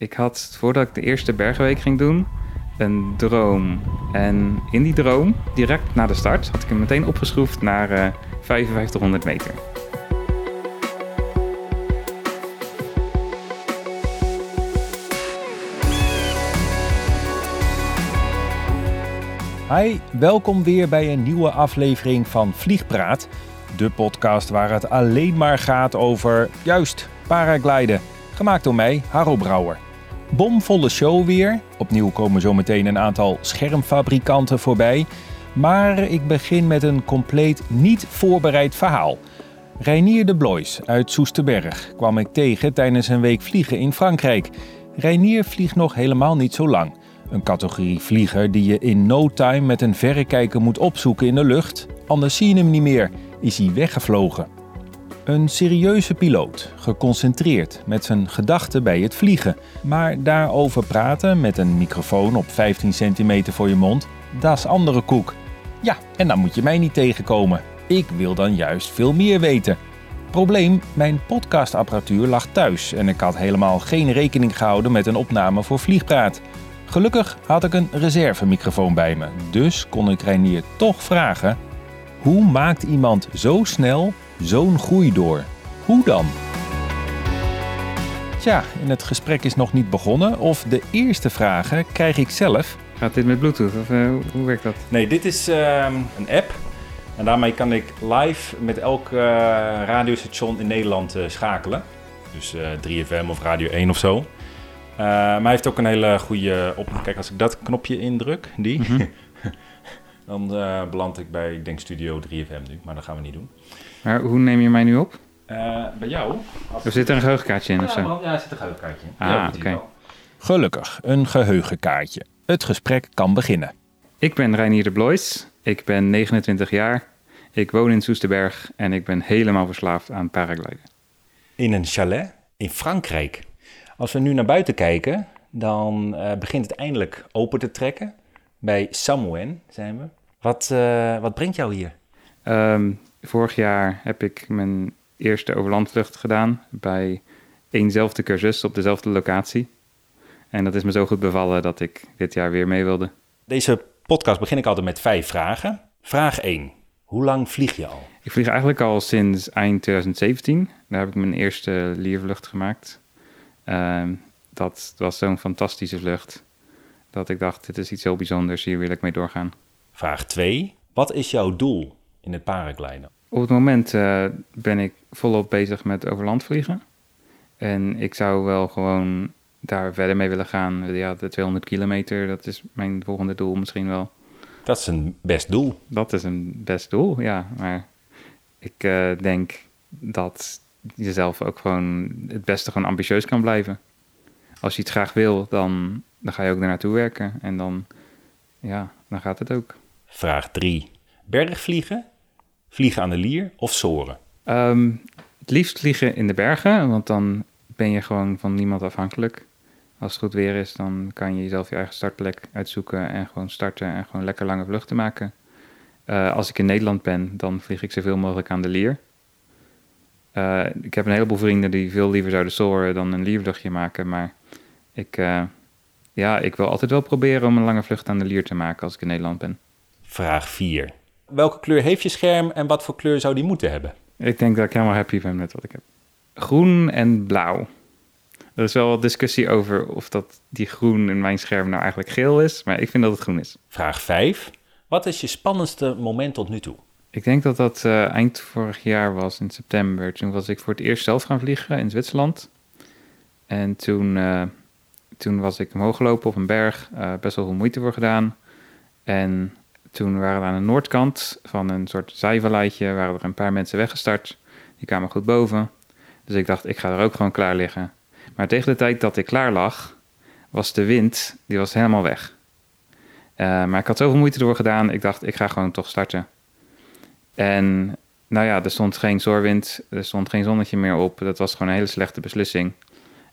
Ik had, voordat ik de eerste bergenweek ging doen, een droom. En in die droom, direct na de start, had ik hem meteen opgeschroefd naar uh, 5500 meter. Hi, welkom weer bij een nieuwe aflevering van Vliegpraat. De podcast waar het alleen maar gaat over, juist, paragliden. Gemaakt door mij, Harro Brouwer. Bomvolle show weer. Opnieuw komen zo meteen een aantal schermfabrikanten voorbij. Maar ik begin met een compleet niet voorbereid verhaal. Reinier de Blois uit Soesterberg kwam ik tegen tijdens een week vliegen in Frankrijk. Reinier vliegt nog helemaal niet zo lang. Een categorie vlieger die je in no time met een verrekijker moet opzoeken in de lucht. Anders zie je hem niet meer, is hij weggevlogen. Een serieuze piloot, geconcentreerd met zijn gedachten bij het vliegen. Maar daarover praten met een microfoon op 15 centimeter voor je mond, dat is andere koek. Ja, en dan moet je mij niet tegenkomen. Ik wil dan juist veel meer weten. Probleem, mijn podcastapparatuur lag thuis en ik had helemaal geen rekening gehouden met een opname voor Vliegpraat. Gelukkig had ik een reservemicrofoon bij me, dus kon ik Reinier toch vragen: hoe maakt iemand zo snel zo'n groei door? Hoe dan? Tja, en het gesprek is nog niet begonnen of de eerste vragen krijg ik zelf. Gaat dit met Bluetooth of uh, hoe werkt dat? Nee, dit is uh, een app. En daarmee kan ik live met elk uh, radiostation in Nederland schakelen. Dus 3FM of Radio 1 of zo. maar hij heeft ook een hele goede op. Kijk, als ik dat knopje indruk, die, mm -hmm. Dan beland ik bij, ik denk Studio 3FM nu, maar dat gaan we niet doen. Maar hoe neem je mij nu op? Uh, bij jou? Er zit er een geheugenkaartje in ja, of zo? Ja, er zit een geheugenkaartje in. Ah, oké. Okay. Gelukkig, een geheugenkaartje. Het gesprek kan beginnen. Ik ben Reinier de Blois. Ik ben 29 jaar. Ik woon in Soesterberg en ik ben helemaal verslaafd aan paragliden. In een chalet in Frankrijk. Als we nu naar buiten kijken, dan uh, begint het eindelijk open te trekken. Bij Samoen zijn we. Wat, uh, wat brengt jou hier? Um, vorig jaar heb ik mijn eerste overlandvlucht gedaan bij éénzelfde cursus op dezelfde locatie. En dat is me zo goed bevallen dat ik dit jaar weer mee wilde. Deze podcast begin ik altijd met vijf vragen. Vraag 1. Hoe lang vlieg je al? Ik vlieg eigenlijk al sinds eind 2017. Daar heb ik mijn eerste liervlucht gemaakt. Uh, dat was zo'n fantastische vlucht dat ik dacht, dit is iets heel bijzonders, hier wil ik mee doorgaan. Vraag 2. Wat is jouw doel in het paragliden? Op het moment uh, ben ik volop bezig met overland vliegen. En ik zou wel gewoon daar verder mee willen gaan. Ja, de 200 kilometer, dat is mijn volgende doel misschien wel. Dat is een best doel. Dat is een best doel, ja. Maar ik uh, denk dat je zelf ook gewoon het beste gewoon ambitieus kan blijven. Als je iets graag wil, dan, dan ga je ook daar naartoe werken. En dan, ja, dan gaat het ook. Vraag 3. Bergvliegen Vliegen aan de lier of soren? Um, het liefst vliegen in de bergen, want dan ben je gewoon van niemand afhankelijk. Als het goed weer is, dan kan je jezelf je eigen startplek uitzoeken en gewoon starten en gewoon lekker lange vluchten maken. Uh, als ik in Nederland ben, dan vlieg ik zoveel mogelijk aan de lier. Uh, ik heb een heleboel vrienden die veel liever zouden soren dan een liervluchtje maken, maar ik, uh, ja, ik wil altijd wel proberen om een lange vlucht aan de lier te maken als ik in Nederland ben. Vraag 4. Welke kleur heeft je scherm en wat voor kleur zou die moeten hebben? Ik denk dat ik helemaal happy ben met wat ik heb. Groen en blauw. Er is wel wat discussie over of dat die groen in mijn scherm nou eigenlijk geel is, maar ik vind dat het groen is. Vraag 5. Wat is je spannendste moment tot nu toe? Ik denk dat dat uh, eind vorig jaar was, in september. Toen was ik voor het eerst zelf gaan vliegen in Zwitserland. En toen, uh, toen was ik omhoog gelopen op een berg, uh, best wel veel moeite voor gedaan. En toen waren we aan de noordkant van een soort zijvalleitje, waren er een paar mensen weggestart. Die kwamen goed boven. Dus ik dacht, ik ga er ook gewoon klaar liggen. Maar tegen de tijd dat ik klaar lag, was de wind, die was helemaal weg. Uh, maar ik had zoveel moeite door gedaan, ik dacht, ik ga gewoon toch starten. En nou ja, er stond geen zoorwind, er stond geen zonnetje meer op. Dat was gewoon een hele slechte beslissing.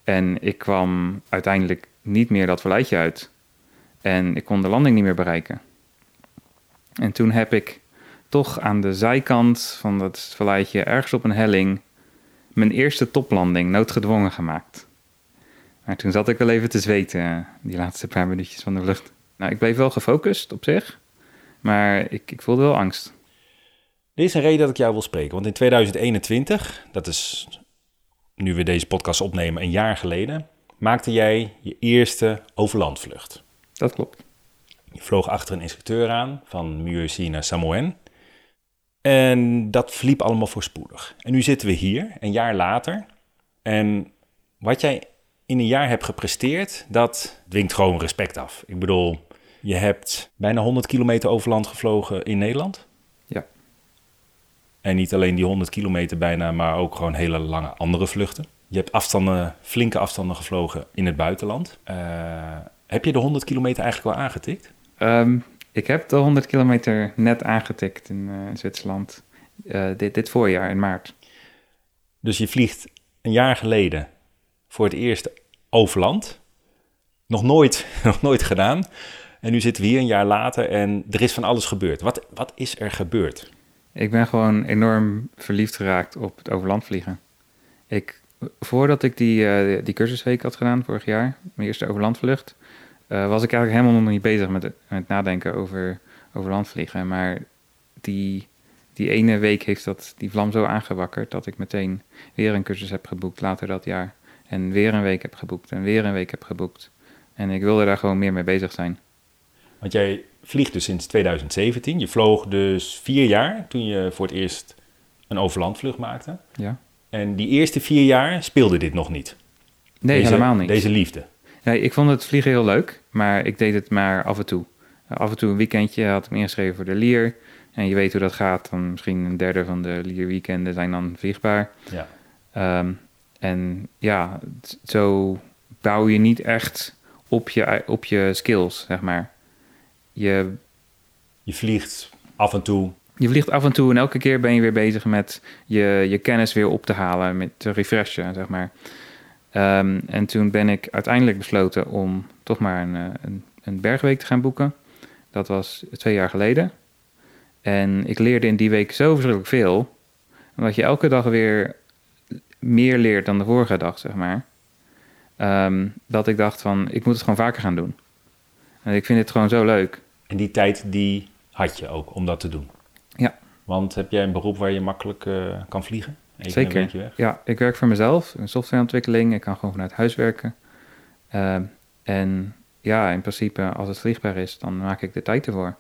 En ik kwam uiteindelijk niet meer dat verleidje uit. En ik kon de landing niet meer bereiken. En toen heb ik toch aan de zijkant van dat valleitje, ergens op een helling, mijn eerste toplanding noodgedwongen gemaakt. Maar toen zat ik wel even te zweten, eh, die laatste paar minuutjes van de vlucht. Nou, ik bleef wel gefocust op zich, maar ik, ik voelde wel angst. Dit is een reden dat ik jou wil spreken. Want in 2021, dat is nu we deze podcast opnemen, een jaar geleden, maakte jij je eerste overlandvlucht. Dat klopt. Je vloog achter een instructeur aan van Murcie naar Samoen. En dat verliep allemaal voorspoedig. En nu zitten we hier, een jaar later. En wat jij in een jaar hebt gepresteerd, dat dwingt gewoon respect af. Ik bedoel, je hebt bijna 100 kilometer overland gevlogen in Nederland. Ja. En niet alleen die 100 kilometer bijna, maar ook gewoon hele lange andere vluchten. Je hebt afstanden, flinke afstanden gevlogen in het buitenland. Uh, heb je de 100 kilometer eigenlijk wel aangetikt? Um, ik heb de 100 kilometer net aangetikt in, uh, Zwitserland. Uh, dit, dit voorjaar, in maart. Dus je vliegt een jaar geleden voor het eerst overland. Nog nooit, nog nooit gedaan. En nu zitten we hier een jaar later en er is van alles gebeurd. Wat, wat is er gebeurd? Ik ben gewoon enorm verliefd geraakt op het overland vliegen. Ik, voordat ik die, uh, die cursusweek had gedaan vorig jaar, mijn eerste overlandvlucht, uh, was ik eigenlijk helemaal nog niet bezig met, met nadenken over, over landvliegen. Maar die, die ene week heeft dat, die vlam zo aangewakkerd dat ik meteen weer een cursus heb geboekt later dat jaar. En weer een week heb geboekt en weer een week heb geboekt. En ik wilde daar gewoon meer mee bezig zijn. Want jij vliegt dus sinds 2017. Je vloog dus vier jaar toen je voor het eerst een overlandvlucht maakte. Ja. En die eerste vier jaar speelde dit nog niet? Nee, deze, helemaal niet. Deze liefde? Nee, ik vond het vliegen heel leuk, maar ik deed het maar af en toe. af en toe een weekendje had ik me ingeschreven voor de Lier. En je weet hoe dat gaat. Dan misschien een derde van de Lier weekenden zijn dan vliegbaar. Ja. Um, en ja, zo bouw je niet echt op je, op je skills, zeg maar. Je, je vliegt af en toe. Je vliegt af en toe en elke keer ben je weer bezig met je, je kennis weer op te halen, met te refreshen, zeg maar. Um, en toen ben ik uiteindelijk besloten om toch maar een, eh, een, een, bergweek te gaan boeken. Dat was twee jaar geleden. En ik leerde in die week zo verschrikkelijk veel. Omdat je elke dag weer meer leert dan de vorige dag, zeg maar. Um, dat ik dacht van, ik moet het gewoon vaker gaan doen. En ik vind het gewoon zo leuk. En die tijd, die had je ook om dat te doen? Ja. Want heb jij een beroep waar je makkelijk uh, kan vliegen? Even Zeker. Weg? Ja, ik werk voor mezelf, in softwareontwikkeling. Ik kan gewoon vanuit huis werken. Uh, en ja, in principe, als het vliegbaar is, dan maak ik de tijd ervoor.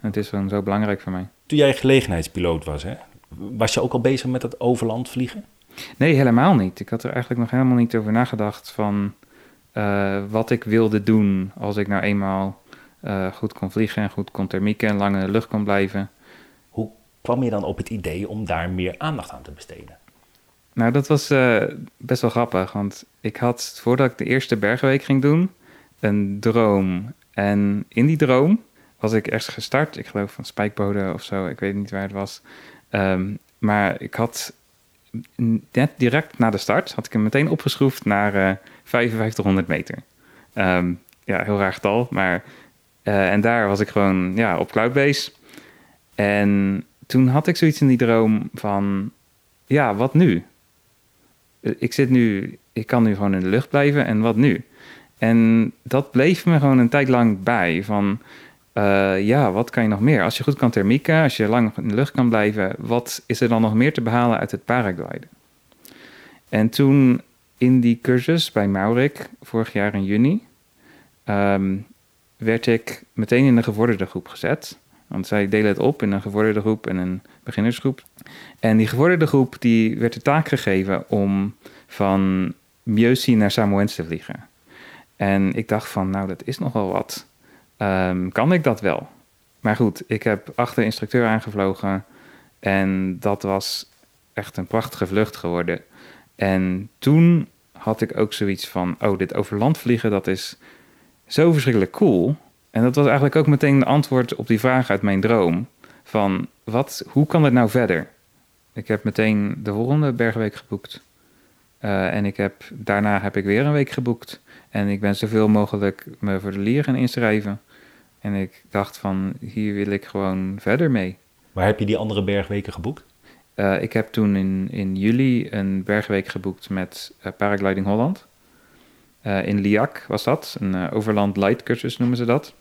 En het is gewoon zo belangrijk voor mij. Toen jij gelegenheidspiloot was, hè, was je ook al bezig met het overland vliegen? Nee, helemaal niet. Ik had er eigenlijk nog helemaal niet over nagedacht van uh, wat ik wilde doen als ik nou eenmaal uh, goed kon vliegen en goed kon thermieken en lang in de lucht kon blijven. Kwam je dan op het idee om daar meer aandacht aan te besteden? Nou, dat was uh, best wel grappig, want ik had voordat ik de eerste bergenweek ging doen, een droom. En in die droom was ik ergens gestart, ik geloof van Spijkbode of zo, ik weet niet waar het was. Um, maar ik had net direct na de start had ik hem meteen opgeschroefd naar uh, 5500 meter. Um, ja, heel raar getal, maar... Uh, en daar was ik gewoon ja, op Cloudbase. En toen had ik zoiets in die droom van... Ja, wat nu? Eh, ik zit nu... Ik kan nu gewoon in de lucht blijven en wat nu? En dat bleef me gewoon een tijd lang bij. Van uh, ja, wat kan je nog meer? Als je goed kan thermieken, als je lang in de lucht kan blijven, wat is er dan nog meer te behalen uit het paragliden? En toen in die cursus bij Maurik, vorig jaar in juni, um, werd ik meteen in een gevorderde groep gezet. Want zij delen het op in een gevorderde groep en een beginnersgroep. En die gevorderde groep die werd de taak gegeven om van Mjeusi naar Samoens te vliegen. En ik dacht van, nou, dat is nogal wat. Um, kan ik dat wel? Maar goed, ik heb achter de instructeur aangevlogen en dat was echt een prachtige vlucht geworden. En toen had ik ook zoiets van, oh, dit over land vliegen, dat is zo verschrikkelijk cool. En dat was eigenlijk ook meteen de antwoord op die vraag uit mijn droom. Van, wat, hoe kan het nou verder? Ik heb meteen de volgende bergweek geboekt. Uh, en ik heb, daarna heb ik weer een week geboekt. En ik ben zoveel mogelijk me voor de lier gaan inschrijven. En ik dacht van, hier wil ik gewoon verder mee. Waar heb je die andere bergweken geboekt? Uh, ik heb toen in, in juli een bergweek geboekt met uh, Paragliding Holland. Eh, in Liac was dat, een overland light cursus noemen ze dat.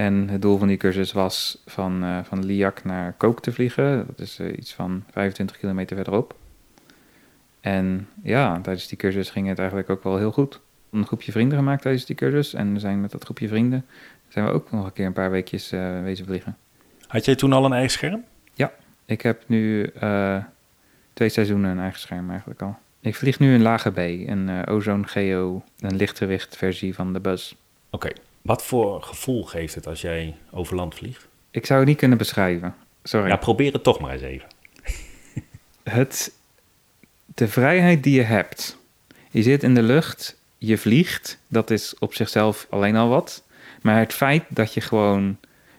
En het doel van die cursus was van, uh, van Liac naar Kook te vliegen. Dat is iets van 25 kilometer verderop. En ja, tijdens die cursus ging het eigenlijk ook wel heel goed. Een groepje vrienden gemaakt tijdens die cursus. En we zijn met dat groepje vrienden zijn we ook nog een keer een paar weekjes wezen vliegen. Had jij toen al een eigen scherm? Ja, ik heb nu twee seizoenen een eigen scherm eigenlijk al. Ik vlieg nu een lage B, een uh, Ozone Geo, een lichtgewicht versie van de Buzz. Oké, wat voor gevoel geeft het als jij over land vliegt? Ik zou het niet kunnen beschrijven, sorry. Ja, probeer het toch maar eens even. het, de vrijheid die je hebt. Je zit in de lucht, je vliegt, dat is op zichzelf alleen al wat. Maar het feit dat je gewoon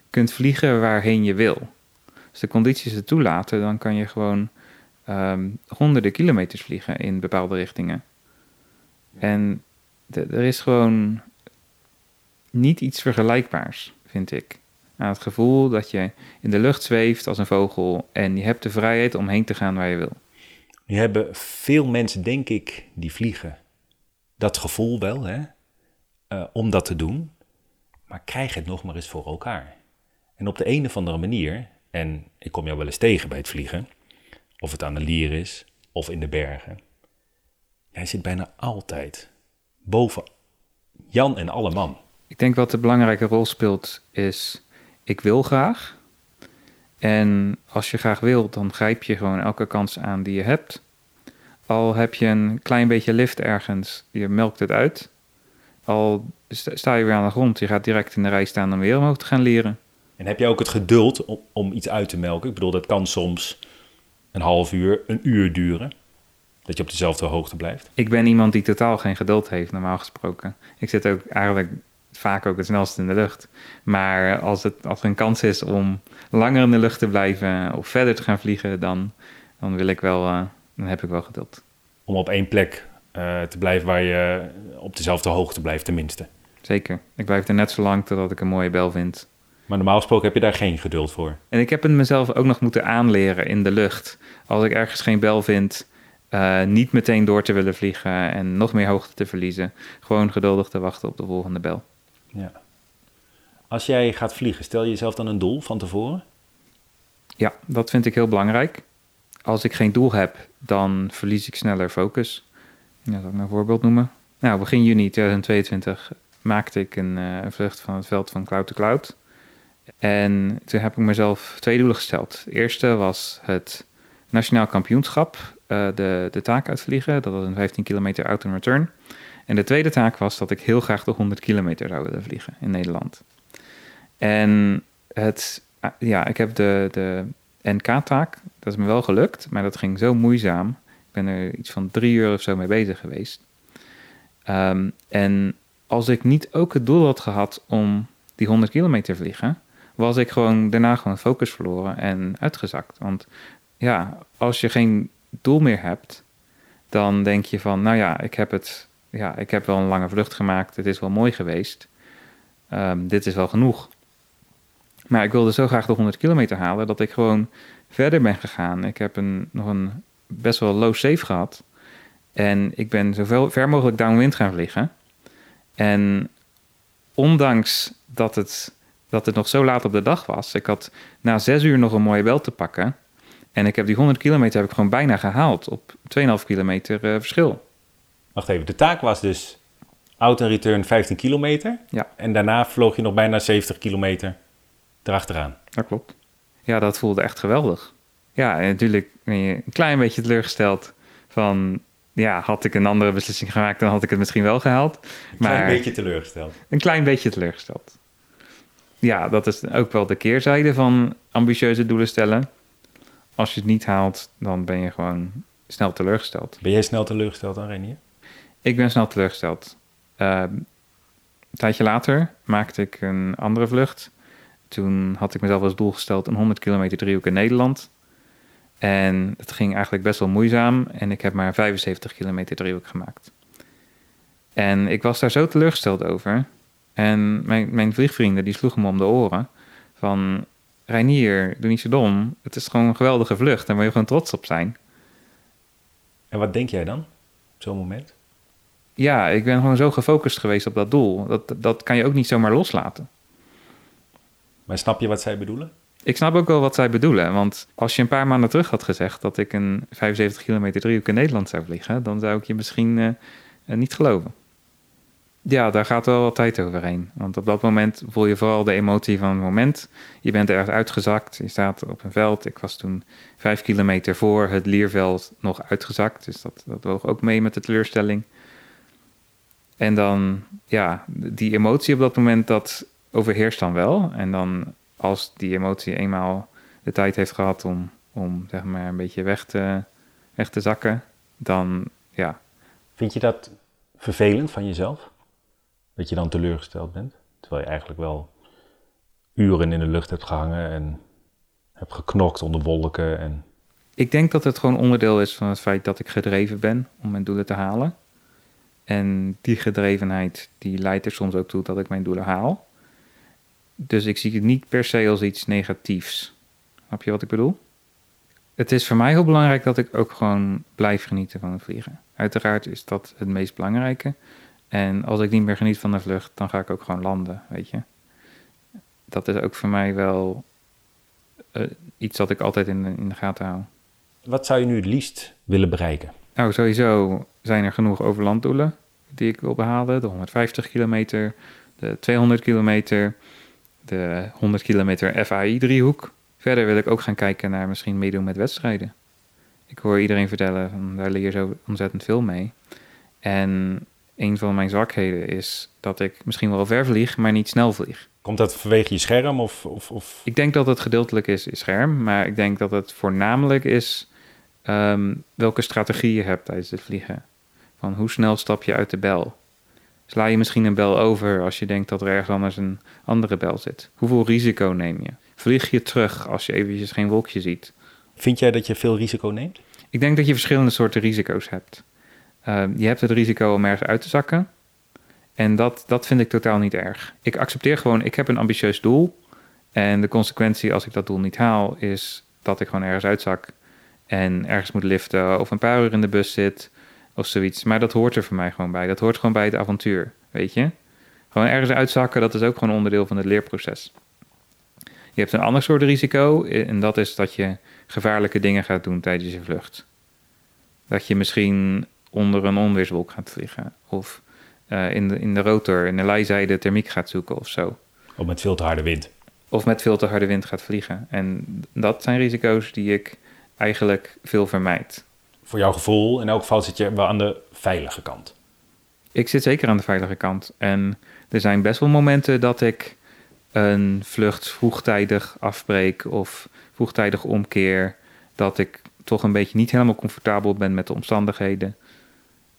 kunt vliegen waarheen je wil. Als de condities het toelaten, dan kan je gewoon um, honderden kilometers vliegen in bepaalde richtingen. En er is gewoon niet iets vergelijkbaars, vind ik. Aan het gevoel dat je in de lucht zweeft als een vogel en je hebt de vrijheid om heen te gaan waar je wil. Nu hebben veel mensen, denk ik, die vliegen, dat gevoel wel, hè, uh, om dat te doen, maar krijg het nog maar eens voor elkaar. En op de een of andere manier, en ik kom jou wel eens tegen bij het vliegen, of het aan de lier is, of in de bergen. Hij zit bijna altijd boven Jan en alle man. Ik denk wat de belangrijke rol speelt is, ik wil graag. En als je graag wilt, dan grijp je gewoon elke kans aan die je hebt. Al heb je een klein beetje lift ergens, je melkt het uit. Al sta je weer aan de grond, je gaat direct in de rij staan om weer omhoog te gaan leren. En heb je ook het geduld om, om iets uit te melken? Ik bedoel, dat kan soms een half uur, een uur duren. Dat je op dezelfde hoogte blijft. Ik ben iemand die totaal geen geduld heeft, normaal gesproken. Ik zit ook eigenlijk vaak ook het snelst in de lucht. Maar als, het, als er een kans is om langer in de lucht te blijven of verder te gaan vliegen, dan, dan wil ik wel, uh, dan heb ik wel geduld. Om op één plek uh, te blijven waar je op dezelfde hoogte blijft, tenminste. Zeker. Ik blijf er net zo lang totdat ik een mooie bel vind. Maar normaal gesproken heb je daar geen geduld voor. En ik heb het mezelf ook nog moeten aanleren in de lucht. Als ik ergens geen bel vind, uh, niet meteen door te willen vliegen en nog meer hoogte te verliezen. Gewoon geduldig te wachten op de volgende bel. Ja. Als jij gaat vliegen, stel je jezelf dan een doel van tevoren? Ja, dat vind ik heel belangrijk. Als ik geen doel heb, dan verlies ik sneller focus. Ja, zal ik een voorbeeld noemen? Nou, begin juni 2022 maakte ik een, uh, een vlucht van het veld van cloud to cloud. En toen heb ik mezelf twee doelen gesteld. Eerste was het nationaal kampioenschap, uh, de, de taak uitvliegen. Dat was een 15 kilometer out and return. En de tweede taak was dat ik heel graag de 100 kilometer zou willen vliegen in Nederland. En het, ah, ja, ik heb de, de NK-taak, dat is me wel gelukt, maar dat ging zo moeizaam. Ik ben er iets van drie uur of zo mee bezig geweest. Um, en als ik niet ook het doel had gehad om die 100 kilometer vliegen, was ik gewoon daarna gewoon focus verloren en uitgezakt. Want ja, als je geen doel meer hebt, dan denk je van, nou ja, ik heb het, ja, ik heb wel een lange vlucht gemaakt, het is wel mooi geweest, um, dit is wel genoeg. Maar ik wilde zo graag de 100 kilometer halen dat ik gewoon verder ben gegaan. Ik heb een, nog een best wel low safe gehad. En ik ben zo ver mogelijk downwind gaan vliegen. En ondanks dat het dat het nog zo laat op de dag was. Ik had na zes uur nog een mooie bel te pakken. En ik heb die 100 kilometer heb ik gewoon bijna gehaald op 2,5 kilometer uh, verschil. Wacht even, de taak was dus out en return 15 kilometer. Ja. En daarna vloog je nog bijna 70 kilometer erachteraan. Dat klopt. Ja, dat voelde echt geweldig. Ja, en natuurlijk ben je een klein beetje teleurgesteld van... Ja, had ik een andere beslissing gemaakt, dan had ik het misschien wel gehaald. Een klein beetje teleurgesteld. Een klein beetje teleurgesteld ja, dat is ook wel de keerzijde van ambitieuze doelen stellen. Als je het niet haalt, dan ben je gewoon snel teleurgesteld. Ben jij snel teleurgesteld aan Renier? Ik ben snel teleurgesteld. Uh, een tijdje later maakte ik een andere vlucht. Toen had ik mezelf als doel gesteld een 100 kilometer driehoek in Nederland. En het ging eigenlijk best wel moeizaam en ik heb maar 75 kilometer driehoek gemaakt. En ik was daar zo teleurgesteld over en mijn, mijn vliegvrienden die sloegen me om de oren. Van, Reinier, doe niet zo dom. Het is gewoon een geweldige vlucht. Daar wil je gewoon trots op zijn. En wat denk jij dan op zo'n moment? Ja, ik ben gewoon zo gefocust geweest op dat doel. Dat, dat kan je ook niet zomaar loslaten. Maar snap je wat zij bedoelen? Ik snap ook wel wat zij bedoelen. Want als je een paar maanden terug had gezegd dat ik een 75 kilometer driehoek in Nederland zou vliegen, dan zou ik je misschien uh, niet geloven. Ja, daar gaat wel wat tijd overheen. Want op dat moment voel je vooral de emotie van het moment. Je bent ergens uitgezakt, je staat op een veld. Ik was toen vijf kilometer voor het Lierveld nog uitgezakt. Dus dat, dat woog ook mee met de teleurstelling. En dan, ja, die emotie op dat moment, dat overheerst dan wel. En dan als die emotie eenmaal de tijd heeft gehad om, om zeg maar een beetje weg te, weg te zakken, dan ja. Vind je dat vervelend van jezelf? Dat je dan teleurgesteld bent? Terwijl je eigenlijk wel uren in de lucht hebt gehangen en hebt geknokt onder wolken. En... Ik denk dat het gewoon onderdeel is van het feit dat ik gedreven ben om mijn doelen te halen. En die gedrevenheid die leidt er soms ook toe dat ik mijn doelen haal. Dus ik zie het niet per se als iets negatiefs. Snap je wat ik bedoel? Het is voor mij heel belangrijk dat ik ook gewoon blijf genieten van het vliegen. Uiteraard is dat het meest belangrijke. En als ik niet meer geniet van de vlucht, dan ga ik ook gewoon landen, weet je. Dat is ook voor mij wel uh, iets dat ik altijd in de, in de gaten hou. Wat zou je nu het liefst willen bereiken? Nou, sowieso zijn er genoeg overlanddoelen die ik wil behalen. De 150 kilometer, de 200 kilometer, de 100 kilometer FAI-driehoek. Verder wil ik ook gaan kijken naar misschien meedoen met wedstrijden. Ik hoor iedereen vertellen, van, daar leer je zo ontzettend veel mee. En een van mijn zwakheden is dat ik misschien wel ver vlieg, maar niet snel vlieg. Komt dat vanwege je scherm? Of, of, of? Ik denk dat het gedeeltelijk is, is scherm, maar ik denk dat het voornamelijk is ehm, welke strategie je hebt tijdens het vliegen. Van hoe snel stap je uit de bel? Sla je misschien een bel over als je denkt dat er ergens anders een andere bel zit? Hoeveel risico neem je? Vlieg je terug als je eventjes geen wolkje ziet? Vind jij dat je veel risico neemt? Ik denk dat je verschillende soorten risico's hebt. Ehm, je hebt het risico om ergens uit te zakken. En dat, dat vind ik totaal niet erg. Ik accepteer gewoon, ik heb een ambitieus doel. En de consequentie als ik dat doel niet haal, is dat ik gewoon ergens uitzak. En ergens moet liften of een paar uur in de bus zit of zoiets. Maar dat hoort er voor mij gewoon bij. Dat hoort gewoon bij het avontuur, weet je. Gewoon ergens uitzakken, dat is ook gewoon onderdeel van het leerproces. Je hebt een ander soort risico en dat is dat je gevaarlijke dingen gaat doen tijdens je vlucht. Dat je misschien onder een onweerswolk gaat vliegen. Of uh, in, de, in de rotor, in de leizijde thermiek gaat zoeken of zo. Of met veel te harde wind. Of met veel te harde wind gaat vliegen. En dat zijn risico's die ik eigenlijk veel vermijd. Voor jouw gevoel, in elk geval zit je wel aan de veilige kant. Ik zit zeker aan de veilige kant. En er zijn best wel momenten dat ik een vlucht vroegtijdig afbreek of vroegtijdig omkeer. Dat ik toch een beetje niet helemaal comfortabel ben met de omstandigheden.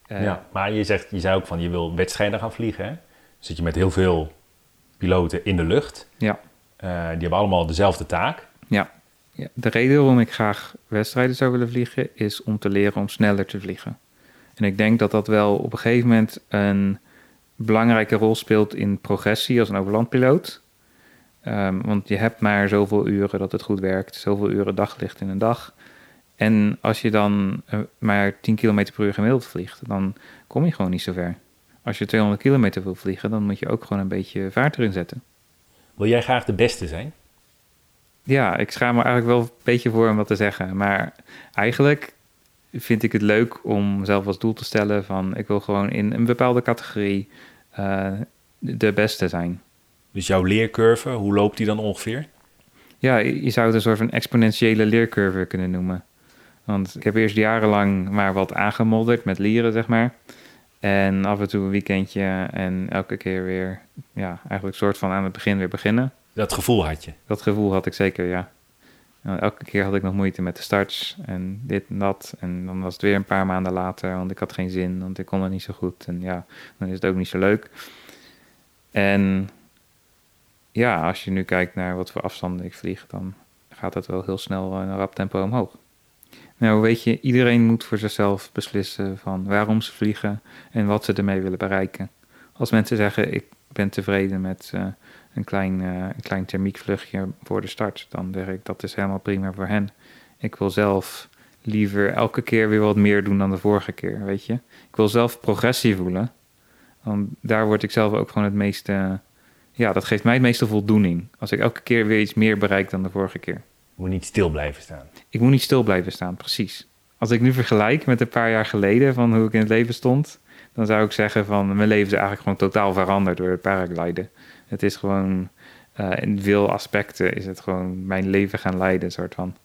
Uh, ja, maar je, zegt, je zei ook van je wil wedstrijden gaan vliegen. Hè? Zit je met heel veel piloten in de lucht. Ja. Uh, die hebben allemaal dezelfde taak. Ja. Ja. De reden waarom ik graag wedstrijden zou willen vliegen is om te leren om sneller te vliegen. En ik denk dat dat wel op een gegeven moment een belangrijke rol speelt in progressie als een overlandpiloot. Um, want je hebt maar zoveel uren dat het goed werkt, zoveel uren daglicht in een dag. En als je dan eh, maar 10 km per uur gemiddeld vliegt, dan kom je gewoon niet zo ver. Als je 200 kilometer wil vliegen, dan moet je ook gewoon een beetje vaart erin zetten. Wil jij graag de beste zijn? Ja, ik schaam me eigenlijk wel een beetje voor om wat te zeggen. Maar eigenlijk vind ik het leuk om mezelf als doel te stellen van... ik wil gewoon in een bepaalde categorie uh, de beste zijn. Dus jouw leercurve, hoe loopt die dan ongeveer? Ja, je zou het een soort van exponentiële leercurve kunnen noemen. Want ik heb eerst jarenlang maar wat aangemodderd met lieren, zeg maar. En af en toe een weekendje en elke keer weer, ja, eigenlijk soort van aan het begin weer beginnen. Dat gevoel had je? Dat gevoel had ik zeker, ja. En elke keer had ik nog moeite met de starts en dit en dat. En dan was het weer een paar maanden later, want ik had geen zin, want ik kon het niet zo goed. En ja, dan is het ook niet zo leuk. En ja, als je nu kijkt naar wat voor afstanden ik vlieg, dan gaat het wel heel snel in een rap tempo omhoog. Nou, weet je, iedereen moet voor zichzelf beslissen van waarom ze vliegen en wat ze ermee willen bereiken. Als mensen zeggen, ik ben tevreden met uh, een, klein, uh, een klein thermiekvluchtje voor de start, dan denk ik dat is helemaal prima voor hen. Ik wil zelf liever elke keer weer wat meer doen dan de vorige keer, weet je. Ik wil zelf progressie voelen. Want daar word ik zelf ook gewoon het meeste... Ja, dat geeft mij het meeste voldoening. Als ik elke keer weer iets meer bereik dan de vorige keer. Je moet niet stil blijven staan. Ik moet niet stil blijven staan, precies. Als ik nu vergelijk met een paar jaar geleden van hoe ik in het leven stond... dan zou ik zeggen van mijn leven is eigenlijk gewoon totaal veranderd door het paragliden. Het is gewoon... Uh, in veel aspecten is het gewoon mijn leven gaan leiden, soort van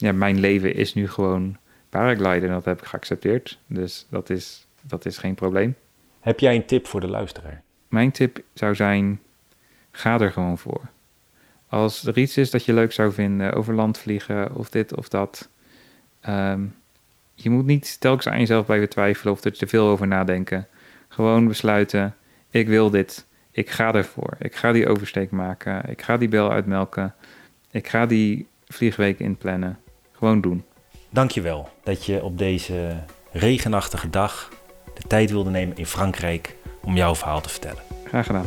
ja, mijn leven is nu gewoon paragliden en dat heb ik geaccepteerd. Dus dat is, dat is geen probleem. Heb jij een tip voor de luisteraar? Mijn tip zou zijn, ga er gewoon voor. Als er iets is dat je leuk zou vinden, over land vliegen of dit of dat. Ehm, je moet niet telkens aan jezelf blijven twijfelen of er te veel over nadenken. Gewoon besluiten, ik wil dit, ik ga ervoor. Ik ga die oversteek maken, ik ga die bel uitmelken, ik ga die vliegweek inplannen. Gewoon doen. Dankjewel dat je op deze regenachtige dag de tijd wilde nemen in Frankrijk om jouw verhaal te vertellen. Graag gedaan.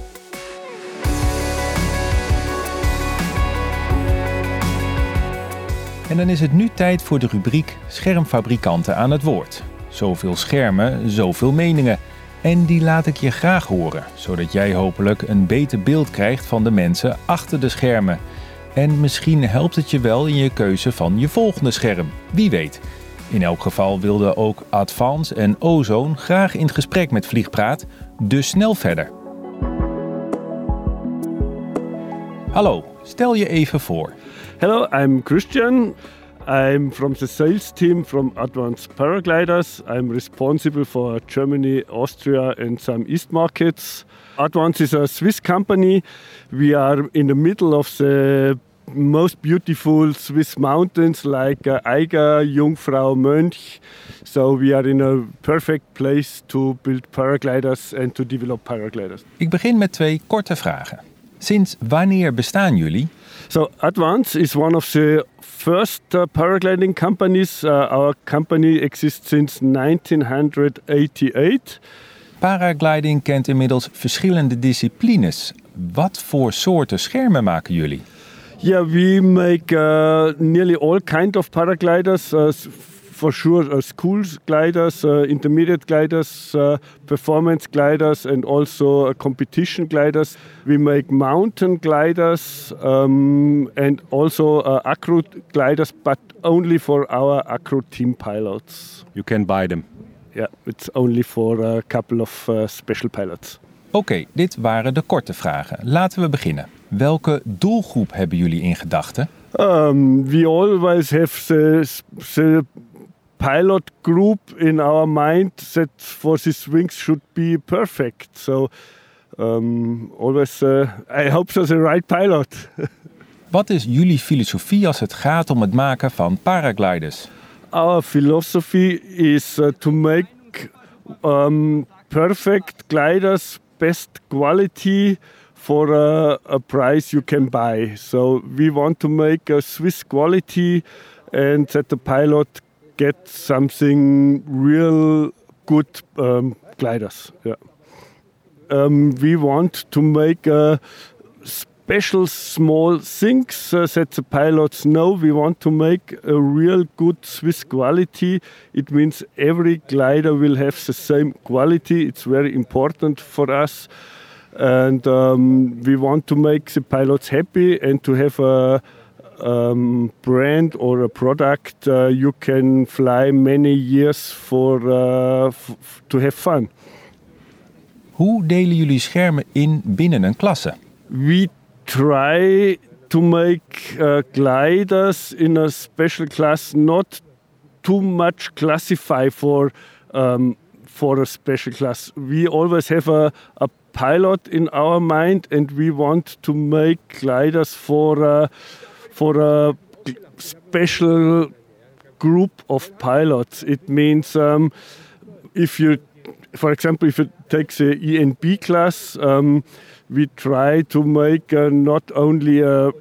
En dan is het nu tijd voor de rubriek Schermfabrikanten aan het woord. Zoveel schermen, zoveel meningen. En die laat ik je graag horen, zodat jij hopelijk een beter beeld krijgt van de mensen achter de schermen. En misschien helpt het je wel in je keuze van je volgende scherm. Wie weet. In elk geval wilden ook Advance en Ozone graag in gesprek met Vliegpraat, dus snel verder. Hallo, stel je even voor. Hello, I'm Christian. I'm from the sales team from Advanced Paragliders. I'm responsible for Germany, Austria, and some East markets. Advance is a Swiss company. We are in the middle of the most beautiful Swiss mountains like uh, Eiger, Jungfrau, Mönch. So we are in a perfect place to build paragliders and to develop paragliders. Ik begin met twee korte vragen. Sinds wanneer bestaan jullie? So Advance is one of the first uh, paragliding companies. Uh, our company exists since 1988. Paragliding kent inmiddels verschillende disciplines. Wat voor soorten schermen maken jullie? Yeah, we make uh, nearly all kind of paragliders. For sure, uh, school gliders, uh, intermediate gliders, uh, performance gliders, and also competition gliders. We make mountain gliders um, and also acro gliders, but only for our acro team pilots. You can buy them. Yeah, it's only for a couple of special pilots. Oké, okay, dit waren de korte vragen. Laten we beginnen. Welke doelgroep hebben jullie in gedachten? Um, we always have the, the pilot group in our mind that for these wings should be perfect. So um, always, uh, I hope so the right pilot. Wat is jullie filosofie als het gaat om het maken van paragliders? Our philosophy is uh, to make um, perfect gliders, best quality for a, a, price you can buy. So we want to make a Swiss quality and that the pilot get something real good um, gliders. Yeah. Um, we want to make a special small things uh, that the pilots know. We want to make a real good Swiss quality. It means every glider will have the same quality. It's very important for us and um, we want to make the pilots happy and to have a um, brand or a product uh, you can fly many years for uh, to have fun. Hoe delen jullie schermen in binnen een klasse? We try to make uh, gliders in a special class, not too much classify for um, for a special class. We always have a, a pilot in our mind, and we want to make gliders for a, for a special group of pilots. It means um, if you, for example, if you take the ENB class, um, we try to make uh, not only a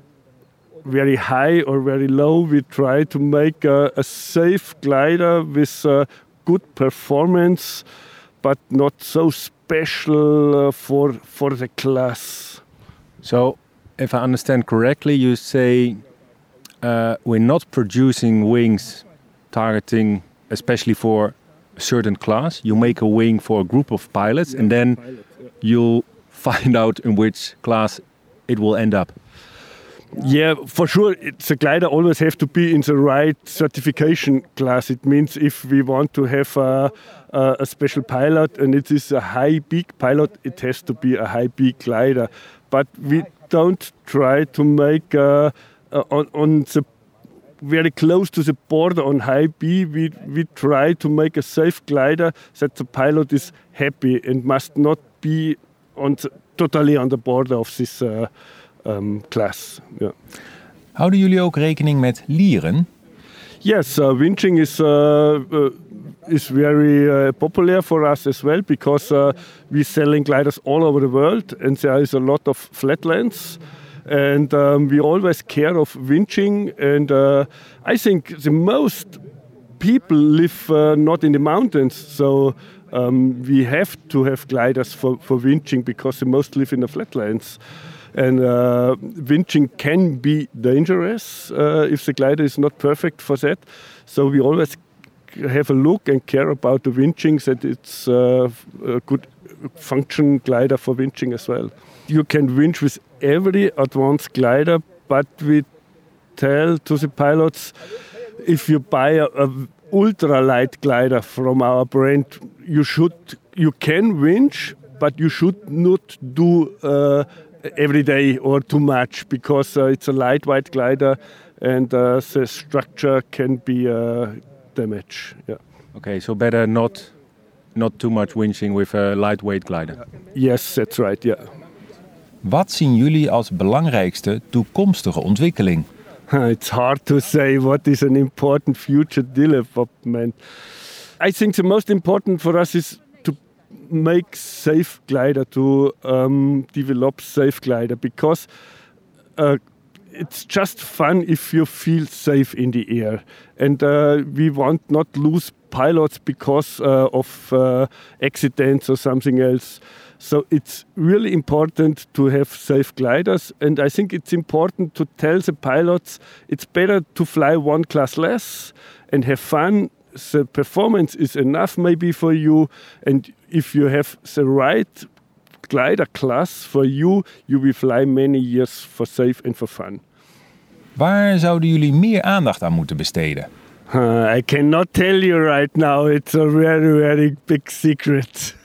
very high or very low, we try to make a, a safe glider with uh, good performance, but not so special uh, for for the class. So, if I understand correctly, you say uh, we're not producing wings targeting, especially for a certain class. You make a wing for a group of pilots, and then you'll find out in which class it will end up. Yeah, for sure. The glider always have to be in the right certification class. It means if we want to have a, a, a special pilot and it is a high peak pilot, it has to be a high peak glider. But we don't try to make uh, uh, on, on the very close to the border on high B. We we try to make a safe glider that the pilot is happy and must not be on the, totally on the border of this. Uh, um, class. Yeah. Houden jullie ook rekening met lieren? Yes, uh, winching is uh, uh, is very uh, popular for us as well because uh, we're selling gliders all over the world, and there is a lot of flatlands. And um, we always care of winching, and uh, I think the most people live not in the mountains, so um, we have to have gliders for, for winching because the most live in the flatlands. And uh, winching can be dangerous uh, if the glider is not perfect for that. So we always have a look and care about the winching that it's uh, a good function glider for winching as well. You can winch with every advanced glider, but we tell to the pilots if you buy a, a ultra light glider from our brand, you should you can winch, but you should not do uh, every day or too much because uh, it's a lightweight glider and uh, the structure can be damaged. Yeah. Okay, so better not not too much winching with a lightweight glider. Yes, that's right. Yeah. Wat zien jullie als belangrijkste toekomstige ontwikkeling? It's hard to say what is an important future development. I think the most important for us is to make safe glider to um, develop safe glider because uh, it's just fun if you feel safe in the air. And uh, we want not lose pilots because uh, of uh, accidents or something else. So it's really important to have safe gliders. And i think it's important to tell the pilots it's better to fly one class less and have fun. The performance is enough maybe for you. And if you have the right glider class for you, you will fly many years for safe and for fun. Waar zouden jullie meer aandacht aan moeten besteden? Uh, I cannot tell you right now. It's a very, very big secret.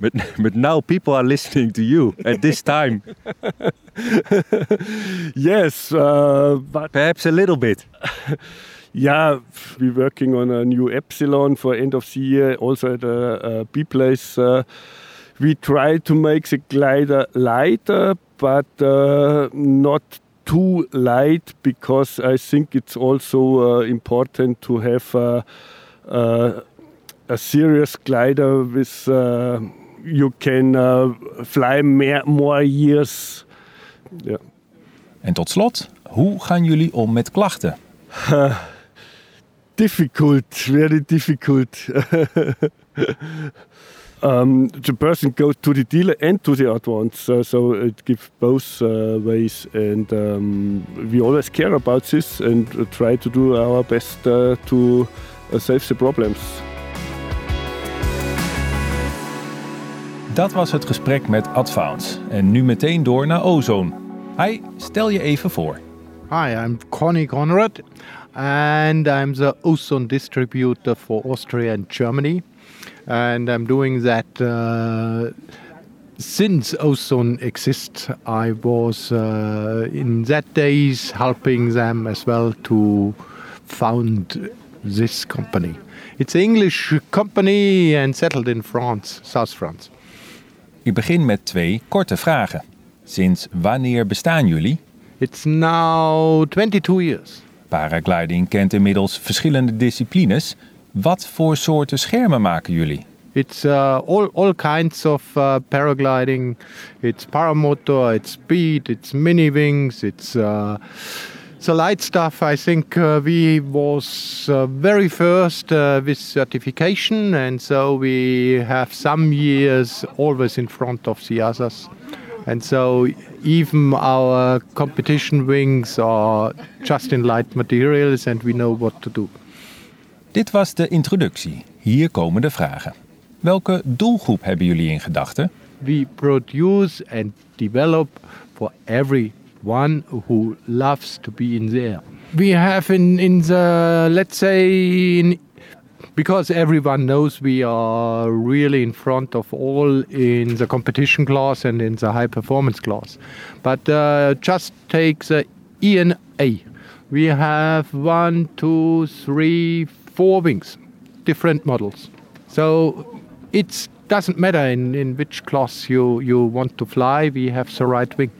But, but now people are listening to you at this time. yes, uh, but perhaps a little bit. Yeah, we're working on a new Epsilon for end of the year, also at a, a B place. Uh, we try to make the glider lighter, but uh, not too light because I think it's also uh, important to have uh, a serious glider with uh, you can fly more, more years. Yeah. En tot slot, hoe gaan jullie om met klachten? difficult, very difficult. um, the person goes to the dealer and to the advance, uh, so it gives both uh, ways. And um, we always care about this and try to do our best uh, to uh, save the problems. Dat was het gesprek met Advance. En nu meteen door naar Ozone. Hi, stel je even voor. Hi, I'm Connie Conrad. and I'm the ozone distributor for Austria and Germany. And I'm doing that uh, since ozone exists. I was uh, in that days helping them as well to found this company. It's an English company and settled in France, South France. Ik begin met twee korte vragen. Sinds wanneer bestaan jullie? It's now 22 years. Paragliding kent inmiddels verschillende disciplines. Wat voor soorten schermen maken jullie? It's uh, all, all kinds of uh, paragliding. It's paramotor, it's speed, it's mini wings, it's uh, the light stuff. I think uh, we was uh, very first uh, with certification, and so we have some years always in front of the others. And so even our competition wings are just in light materials and we know what to do. Dit was de introductie. Hier komen de vragen. Welke doelgroep hebben jullie in gedachten? We produce and develop for everyone who loves to be in there. We have in, in the, let's say, in, because everyone knows we are really in front of all in the competition class and in the high performance class. But uh, just take the ENA. We have one, two, three, four wings, different models. So it doesn't matter in, in which class you, you want to fly, we have the right wing.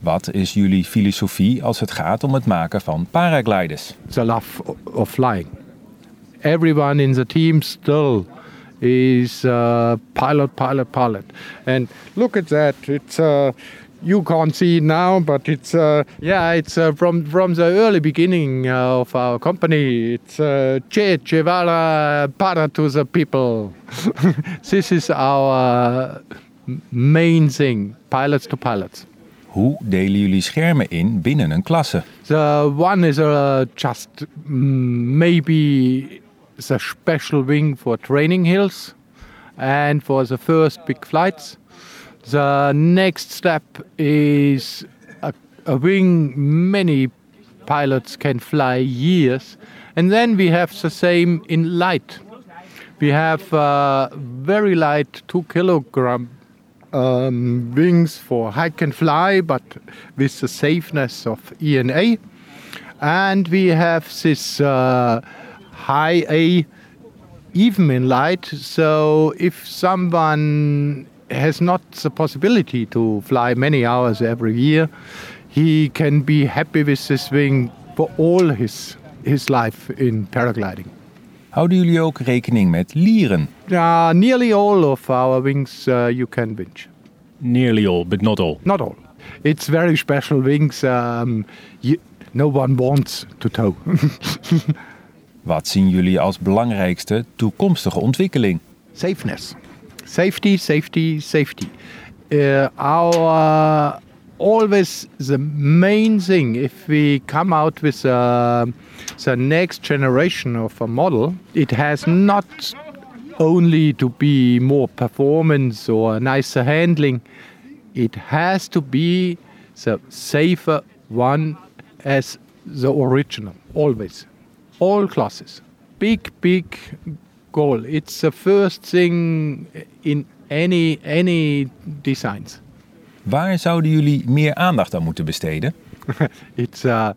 Wat is jullie filosofie als het gaat om het maken van paragliders? The love of flying. Everyone in the team still is uh, pilot, pilot, pilot. And look at that. It's uh, you can't see it now, but it's uh, yeah, it's uh, from from the early beginning of our company. It's uh, Che Guevara para to the people. this is our main thing, pilots to pilots. Hoe delen jullie schermen in binnen een klasse? The one is uh, just mm, maybe the special wing for training hills and for the first big flights. The next step is a, a wing many pilots can fly years. And then we have the same in light. We have uh, very light two kilogram um, wings for hike and fly, but with the safeness of ENA. And we have this uh, high A even in light. So if someone has not the possibility to fly many hours every year, he can be happy with this wing for all his his life in paragliding. Houden jullie ook rekening met lieren? Uh, nearly all of our wings uh, you can winch. Nearly all, but not all. Not all. It's very special wings. Um, you, no one wants to tow. Wat zien jullie als belangrijkste toekomstige ontwikkeling? Safeness. Safety, safety, safety. Uh, our always the main thing if we come out with uh, the next generation of a model, it has not only to be more performance or nicer handling. It has to be the safer one as the original, always. All classes. Big, big goal. It's the first thing in any, any designs. Waar zouden jullie meer aandacht aan moeten besteden? it's uh,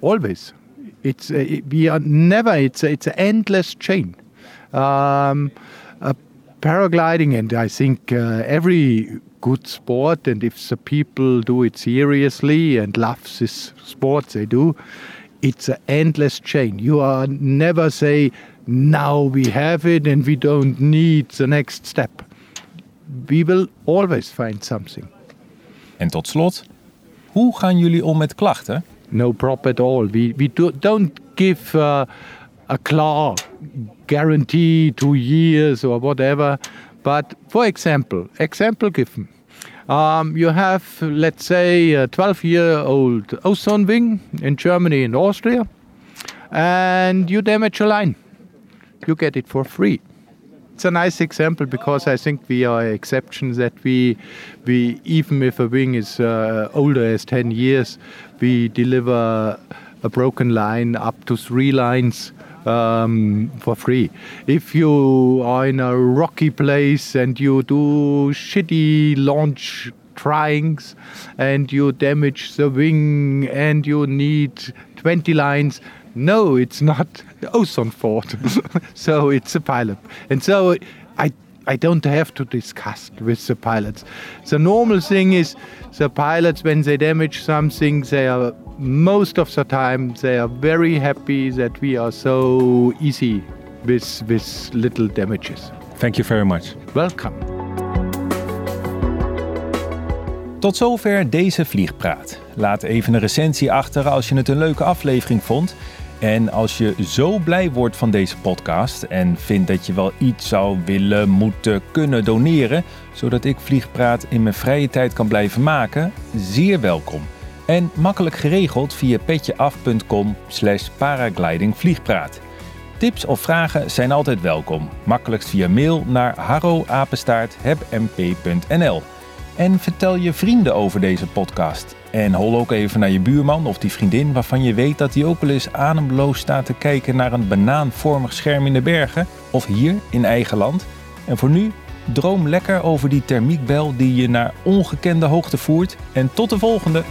always. It's uh, we are never. It's it's an endless chain. Um, uh, paragliding, and I think uh, every good sport, and if the people do it seriously and love this sport, they do. It's an endless chain. You are never say now we have it and we don't need the next step. We will always find something. En tot slot, hoe gaan jullie om met klachten? No problem at all. We, we do, don't give uh, a claw guarantee two years or whatever. But for example, example given. Um, you have, let's say, a 12 year old ozone wing in Germany and Austria, and you damage a line. You get it for free it's a nice example because I think we are exceptions that we, we even if a wing is uh, older as 10 years, we deliver a broken line up to three lines um, for free. If you are in a rocky place and you do shitty launch tryings and you damage the wing and you need 20 lines, no, it's not ozone fault. so it's a pilot. And so I I don't have to discuss with the pilots. The normal thing is the pilots when they damage something, they are most of the time they are very happy that we are so easy with with little damages. Thank you very much. Welcome. Tot zover deze vliegpraat. Laat even een recensie achter als je het een leuke aflevering vond. En als je zo blij wordt van deze podcast en vindt dat je wel iets zou willen, moeten, kunnen doneren, zodat ik Vliegpraat in mijn vrije tijd kan blijven maken, zeer welkom. En makkelijk geregeld via petjeaf.com slash paraglidingvliegpraat. Tips of vragen zijn altijd welkom. Makkelijkst via mail naar harroapenstaarthebmp.nl. En vertel je vrienden over deze podcast. En hol ook even naar je buurman of die vriendin waarvan je weet dat die ook wel eens ademloos staat te kijken naar een banaanvormig scherm in de bergen of hier in eigen land. En voor nu, droom lekker over die thermiekbel die je naar ongekende hoogte voert. En tot de volgende!